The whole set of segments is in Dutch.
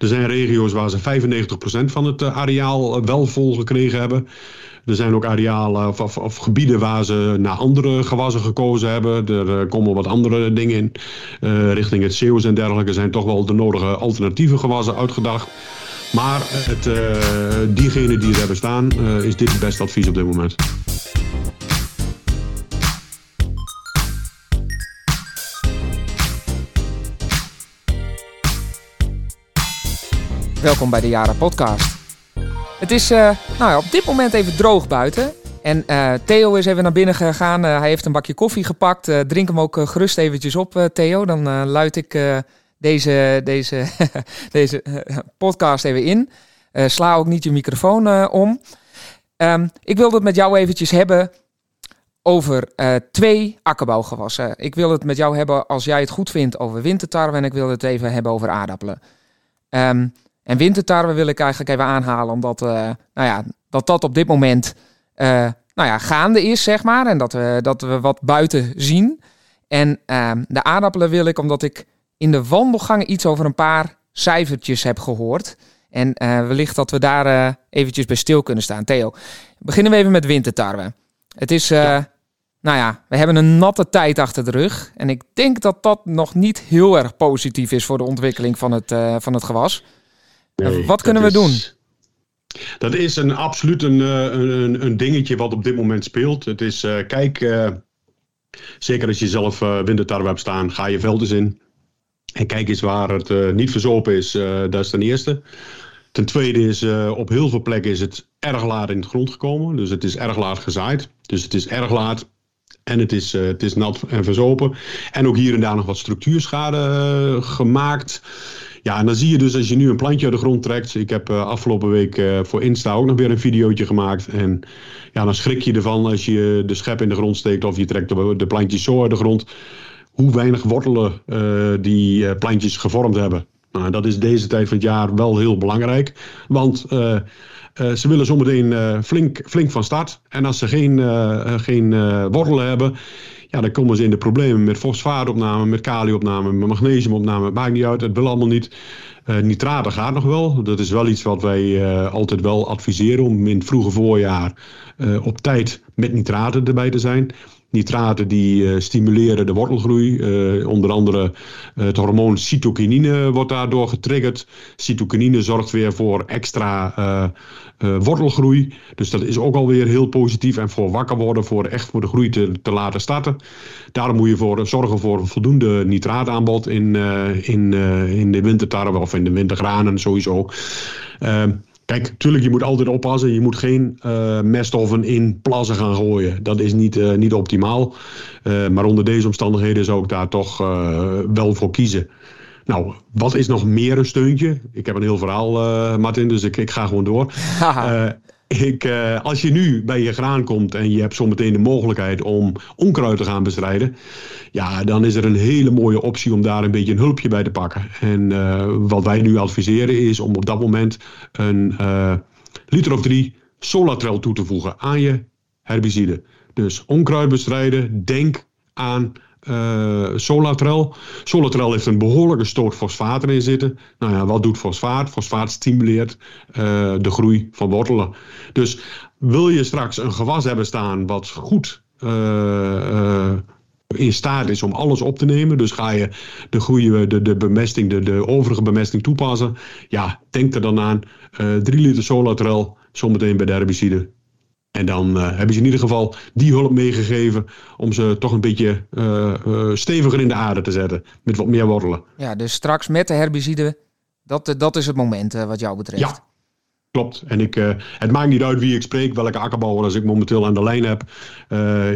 Er zijn regio's waar ze 95% van het areaal wel vol gekregen hebben. Er zijn ook arealen of, of, gebieden waar ze naar andere gewassen gekozen hebben. Er komen wat andere dingen in. richting het zeeuws en dergelijke zijn toch wel de nodige alternatieve gewassen uitgedacht. Maar het, uh, diegene die er hebben staan, is dit het beste advies op dit moment. Welkom bij de Jara Podcast. Het is uh, nou ja, op dit moment even droog buiten. En Theo is even naar binnen gegaan. hij heeft een bakje koffie gepakt. drink hem ook gerust eventjes op, Theo. Dan luid ik deze, deze, deze eh, podcast even in. Sla ook niet je microfoon om. Um, ik wilde het met jou eventjes hebben over twee akkerbouwgewassen. Ik wil het met jou hebben, als jij het goed vindt, over wintertarwe. En ik wil het even hebben over aardappelen. Um, en wintertarwe wil ik eigenlijk even aanhalen, omdat nou ja, dat, dat op dit moment nou ja, gaande is, zeg maar. En dat we, dat we wat buiten zien. En um, de aardappelen wil ik, omdat ik in de wandelgang iets over een paar cijfertjes heb gehoord. En uh, wellicht dat we daar eventjes bij stil kunnen staan. Theo, beginnen we even met wintertarwe. Het is, nou ja, we hebben een natte tijd achter de rug. En ik denk dat dat nog niet heel erg positief is voor de ontwikkeling van het, van het gewas. Nee, wat kunnen we doen? Dat is een absoluut een, een, een, dingetje wat op dit moment speelt. Het is, kijk, zeker als je zelf wintertarwe hebt staan, ga je velden in. En kijk eens waar het uh, niet verzopen is, uh, dat is ten eerste. Ten tweede is, uh, op heel veel plekken is het erg laat in de grond gekomen. Dus het is erg laat gezaaid. Dus het is erg laat. En het is, het is nat en verzopen. En ook hier en daar nog wat structuurschade gemaakt. Ja, en dan zie je dus als je nu een plantje uit de grond trekt. Ik heb afgelopen week voor Insta ook nog weer een videootje gemaakt. En ja, dan schrik je ervan als je de schep in de grond steekt of je trekt de, plantjes zo uit de grond hoe weinig wortelen uh, die plantjes gevormd hebben. Nou, dat is deze tijd van het jaar wel heel belangrijk. Want ze willen zometeen flink, flink van start. En als ze geen, geen wortelen hebben, ja, dan komen ze in de problemen met fosfaatopname, met kaliopname, met magnesiumopname. Het maakt niet uit, het wil allemaal niet. nitraten gaat nog wel. Dat is wel iets wat wij altijd wel adviseren om in het vroege voorjaar op tijd met nitraten erbij te zijn. Nitraten die uh, stimuleren de wortelgroei. Uh, onder andere uh, het hormoon cytokinine wordt daardoor getriggerd. Cytokinine zorgt weer voor extra wortelgroei. Dus dat is ook alweer heel positief. En voor wakker worden, voor echt voor de groei te, te laten starten. Daarom moet je voor, zorgen voor voldoende nitraataanbod in, in, in de wintertarwe of in de wintergranen sowieso. Kijk, natuurlijk, je moet altijd oppassen. Je moet geen uh, meststoffen in plassen gaan gooien. Dat is niet, uh, niet optimaal. Uh, maar onder deze omstandigheden zou ik daar toch wel voor kiezen. Nou, wat is nog meer een steuntje? Ik heb een heel verhaal, Martin, dus ik, ik ga gewoon door. Ik, uh, als je nu bij je graan komt en je hebt zometeen de mogelijkheid om onkruid te gaan bestrijden, ja, dan is er een hele mooie optie om daar een beetje een hulpje bij te pakken. En uh, wat wij nu adviseren is om op dat moment een uh, liter of drie Solatrel toe te voegen aan je herbicide. Dus onkruid bestrijden, denk aan uh, Solatrel. Solatrel heeft een behoorlijke stoot fosfaat erin zitten. Nou ja, wat doet fosfaat? Fosfaat stimuleert uh, de groei van wortelen. Dus wil je straks een gewas hebben staan wat goed uh, in staat is om alles op te nemen. Dus ga je de goede, de, de bemesting, de, de overige bemesting toepassen. Ja, denk er dan aan. 3 liter Solatrel, zometeen bij de herbicide. En dan uh, hebben ze in ieder geval die hulp meegegeven om ze toch een beetje uh, uh, steviger in de aarde te zetten. Met wat meer wortelen. Ja, dus straks met de herbicide, dat, dat is het moment wat jou betreft. Ja, klopt. En ik, het maakt niet uit wie ik spreek, welke akkerbouwer als ik momenteel aan de lijn heb.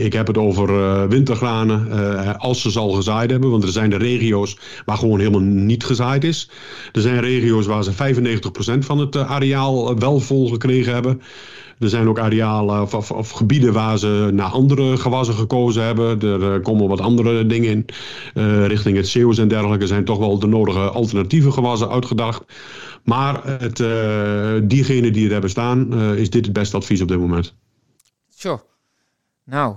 Ik heb het over wintergranen, als ze ze al gezaaid hebben. Want er zijn de regio's waar gewoon helemaal niet gezaaid is. Er zijn regio's waar ze 95% van het areaal wel vol gekregen hebben. Er zijn ook arealen of, of, gebieden waar ze naar andere gewassen gekozen hebben. Er komen wat andere dingen in. Uh, richting het Zeeuws en dergelijke zijn toch wel de nodige alternatieve gewassen uitgedacht. Maar het, uh, diegene die er hebben staan, is dit het beste advies op dit moment. Sure. Nou,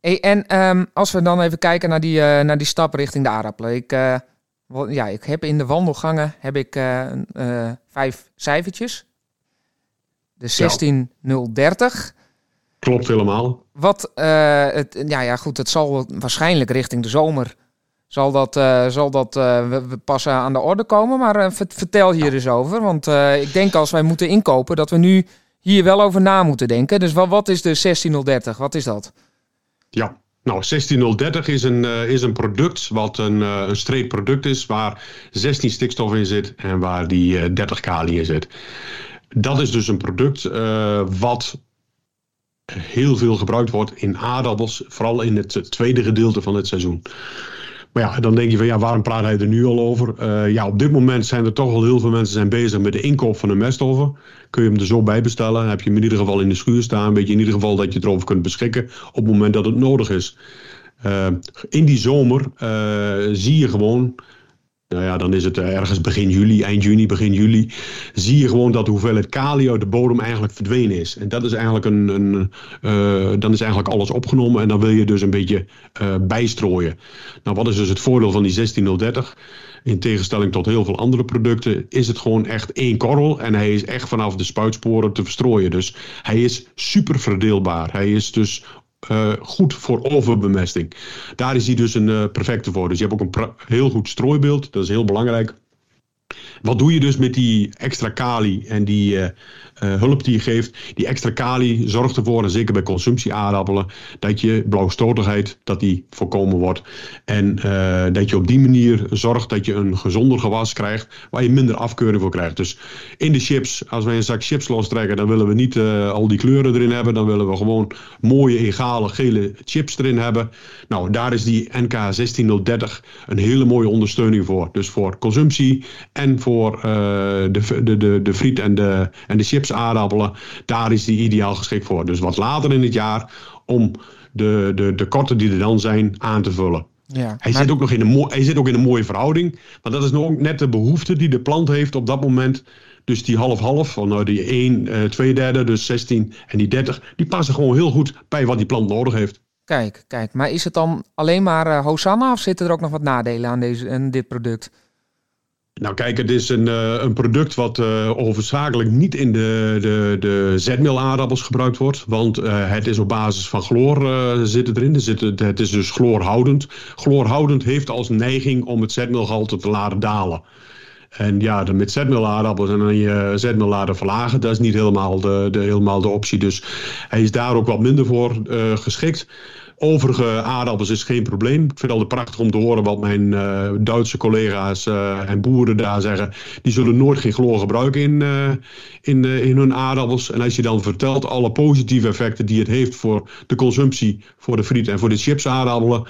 en um, als we dan even kijken naar die, naar die stap richting de aardappelen. Ik ja, ik heb in de wandelgangen heb ik vijf cijfertjes. De 16030. Klopt helemaal. Wat, uh, het, ja, ja, goed, het zal waarschijnlijk richting de zomer. Zal dat, uh, zal dat uh, we pas aan de orde komen? Maar vertel hier eens over. Want ik denk als wij moeten inkopen, dat we nu hier wel over na moeten denken. Dus wat, wat is de 16030? Wat is dat? Ja, nou, 16030 is een, uh, is een product wat een, uh, een streepproduct is waar 16 stikstof in zit en waar die uh, 30 kali in zit. Dat is dus een product wat heel veel gebruikt wordt in aardappels, vooral in het tweede gedeelte van het seizoen. Maar ja, dan denk je van ja, waarom praat hij er nu al over? Uh, ja, op dit moment zijn er toch al heel veel mensen zijn bezig met de inkoop van een meststoffen. Kun je hem er zo bij bestellen? heb je hem in ieder geval in de schuur staan. Weet je in ieder geval dat je erover kunt beschikken op het moment dat het nodig is. Uh, in die zomer zie je gewoon nou ja, dan is het ergens begin juli, eind juni, begin juli. Zie je gewoon dat de hoeveelheid kali uit de bodem eigenlijk verdwenen is. En dat is eigenlijk een. een uh, dan is eigenlijk alles opgenomen en dan wil je dus een beetje uh, bijstrooien. Nou, wat is dus het voordeel van die 16030? In tegenstelling tot heel veel andere producten is het gewoon echt één korrel. En hij is echt vanaf de spuitsporen te verstrooien. Dus hij is super verdeelbaar. Hij is dus uh, goed voor overbemesting. Daar is hij dus een uh, perfecte voor. Dus je hebt ook een heel goed strooibeeld. Dat is heel belangrijk. Wat doe je dus met die extra kali en die uh, hulp die je geeft? Die extra kali zorgt ervoor, en zeker bij consumptieaardappelen, dat je blauwstotigheid dat die voorkomen wordt. En uh, dat je op die manier zorgt dat je een gezonder gewas krijgt, waar je minder afkeuring voor krijgt. Dus in de chips, als wij een zak chips lostrekken, dan willen we niet al die kleuren erin hebben. Dan willen we gewoon mooie, egale, gele chips erin hebben. Nou, daar is die NK 16030 een hele mooie ondersteuning voor. Dus voor consumptie en voor de, de, de, de friet en de, en de chips aardappelen. Daar is die ideaal geschikt voor. Dus wat later in het jaar om de, de, de korten die er dan zijn aan te vullen. Ja, hij, zit ook nog in een hij zit ook in een mooie verhouding. Maar dat is nog net de behoefte die de plant heeft op dat moment. Dus die half-half, van nou die 1, uh, 2 derde, dus 16 en die 30, die passen gewoon heel goed bij wat die plant nodig heeft. Kijk, kijk. Maar is het dan alleen maar uh, Hosanna of zitten er ook nog wat nadelen aan, deze, aan dit product? Nou kijk, het is een, uh, een product wat uh, overzakelijk niet in de, de, de zetmeelaardappels gebruikt wordt. Want uh, het is op basis van chloor zit het erin. Er zit, het is dus chloorhoudend. Chloorhoudend heeft als neiging om het zetmeelgehalte te laten dalen. En ja, de, met zetmeelaardappels en dan je laten verlagen, dat is niet helemaal de, de, helemaal de optie. Dus hij is daar ook wat minder voor geschikt. Overige aardappels is geen probleem. Ik vind het altijd prachtig om te horen wat mijn uh, Duitse collega's uh, en boeren daar zeggen. Die zullen nooit geen chloor gebruiken in, uh, in, in hun aardappels. En als je dan vertelt alle positieve effecten die het heeft voor de consumptie, voor de friet en voor de chips aardappelen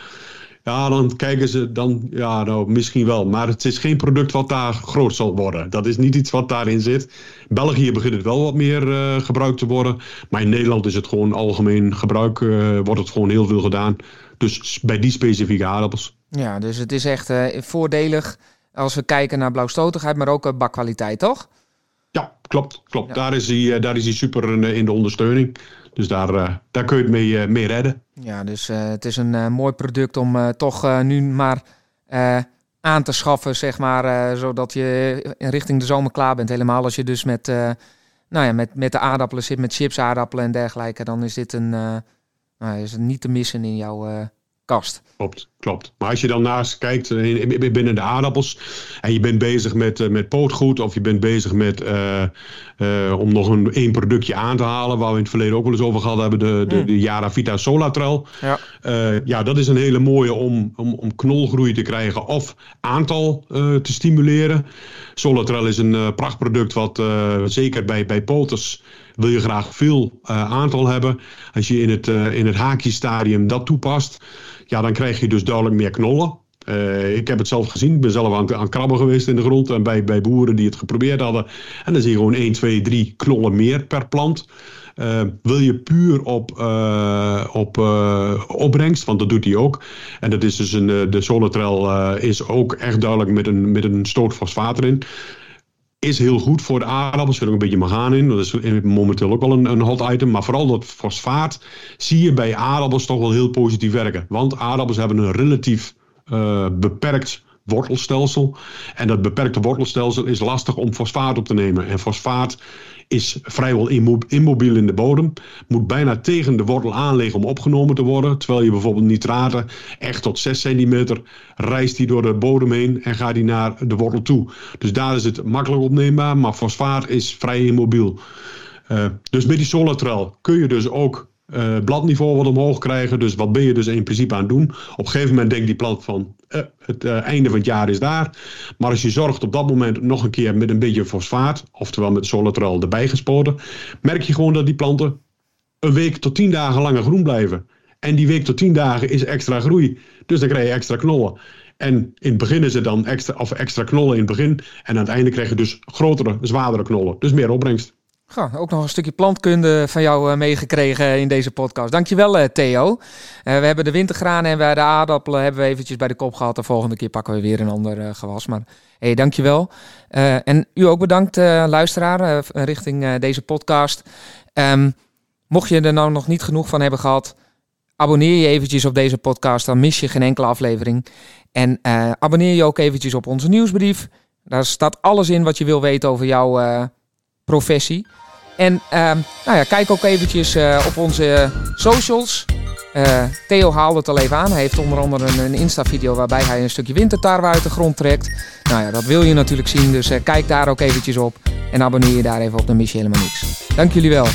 ja, dan kijken ze dan, ja, nou, misschien wel. Maar het is geen product wat daar groot zal worden. Dat is niet iets wat daarin zit. België begint het wel wat meer uh, gebruikt te worden. Maar in Nederland is het gewoon algemeen gebruik, uh, wordt het gewoon heel veel gedaan. Dus bij die specifieke aardappels. Ja, dus het is echt uh, voordelig als we kijken naar blauwstotigheid, maar ook bakkwaliteit, toch? Ja, klopt. klopt. Ja. Daar, is hij, daar is hij super in de ondersteuning. Dus daar, uh, daar kun je het mee, uh, mee redden. Ja, dus uh, het is een mooi product om toch nu maar aan te schaffen, zeg maar. zodat je richting de zomer klaar bent. Helemaal als je dus met, nou ja, met, met de aardappelen zit, met chips, aardappelen en dergelijke. Dan is dit een, nou, is het niet te missen in jouw kast. Klopt, klopt. Maar als je dan naast kijkt eh, binnen de aardappels en je bent bezig met, eh, met pootgoed of je bent bezig met uh, uh, om nog een één productje aan te halen, waar we in het verleden ook wel eens over gehad hebben, de, de, mm. de Yara Vita Solatrel. Ja. Uh, ja, dat is een hele mooie om, om, om knolgroei te krijgen of aantal te stimuleren. Solatrel is een prachtproduct wat zeker bij, bij poters wil je graag veel aantal hebben. Als je in het, in het haakjestadium dat toepast, ja, dan krijg je dus duidelijk meer knollen. Uh, ik heb het zelf gezien. Ik ben zelf aan, aan krabben geweest in de grond. En bij, bij boeren die het geprobeerd hadden. En dan zie je gewoon 1, 2, 3 knollen meer per plant. Uh, wil je puur op, uh, op opbrengst, want dat doet hij ook. En dat is dus een, de Solatrel is ook echt duidelijk met een, met een stoot fosfaat erin is heel goed voor de aardappels. Er zit ook een beetje magaan in. Dat is momenteel ook wel een, een hot item. Maar vooral dat fosfaat zie je bij aardappels toch wel heel positief werken. Want aardappels hebben een relatief uh, beperkt wortelstelsel. En dat beperkte wortelstelsel is lastig om fosfaat op te nemen. En fosfaat is vrijwel immobiel in de bodem. Moet bijna tegen de wortel aan liggen om opgenomen te worden. Terwijl je bijvoorbeeld nitraten echt tot 6 centimeter reist die door de bodem heen en gaat die naar de wortel toe. Dus daar is het makkelijk opneembaar, maar fosfaat is vrij immobiel. Uh, dus met die Solatrel kun je dus ook uh, bladniveau wat omhoog krijgen. Dus wat ben je dus in principe aan het doen? Op een gegeven moment denkt die plant van uh, het uh, einde van het jaar is daar. Maar als je zorgt op dat moment nog een keer met een beetje fosfaat, oftewel met Solatrel erbij gespoten, merk je gewoon dat die planten een week tot tien dagen langer groen blijven. En die week tot tien dagen is extra groei. Dus dan krijg je extra knollen. En in het begin is het dan extra, of extra knollen in het begin. En aan het einde krijg je dus grotere, zwaardere knollen. Dus meer opbrengst. Goh, ook nog een stukje plantkunde van jou uh, meegekregen in deze podcast. Dankjewel uh, Theo. Uh, we hebben de wintergranen en we de aardappelen hebben we eventjes bij de kop gehad. De volgende keer pakken we weer een ander gewas. Maar hey, dankjewel. en u ook bedankt luisteraar richting deze podcast. Um, mocht je er nou nog niet genoeg van hebben gehad... abonneer je eventjes op deze podcast. Dan mis je geen enkele aflevering. En abonneer je ook eventjes op onze nieuwsbrief. Daar staat alles in wat je wil weten over jouw professie. En uh, nou ja, kijk ook eventjes uh, op onze socials. Uh, Theo haalde het al even aan. Hij heeft onder andere een, Insta-video waarbij hij een stukje wintertarwe uit de grond trekt. Nou ja, dat wil je natuurlijk zien, dus uh, kijk daar ook eventjes op. En abonneer je daar even op, dan mis je helemaal niks. Dank jullie wel.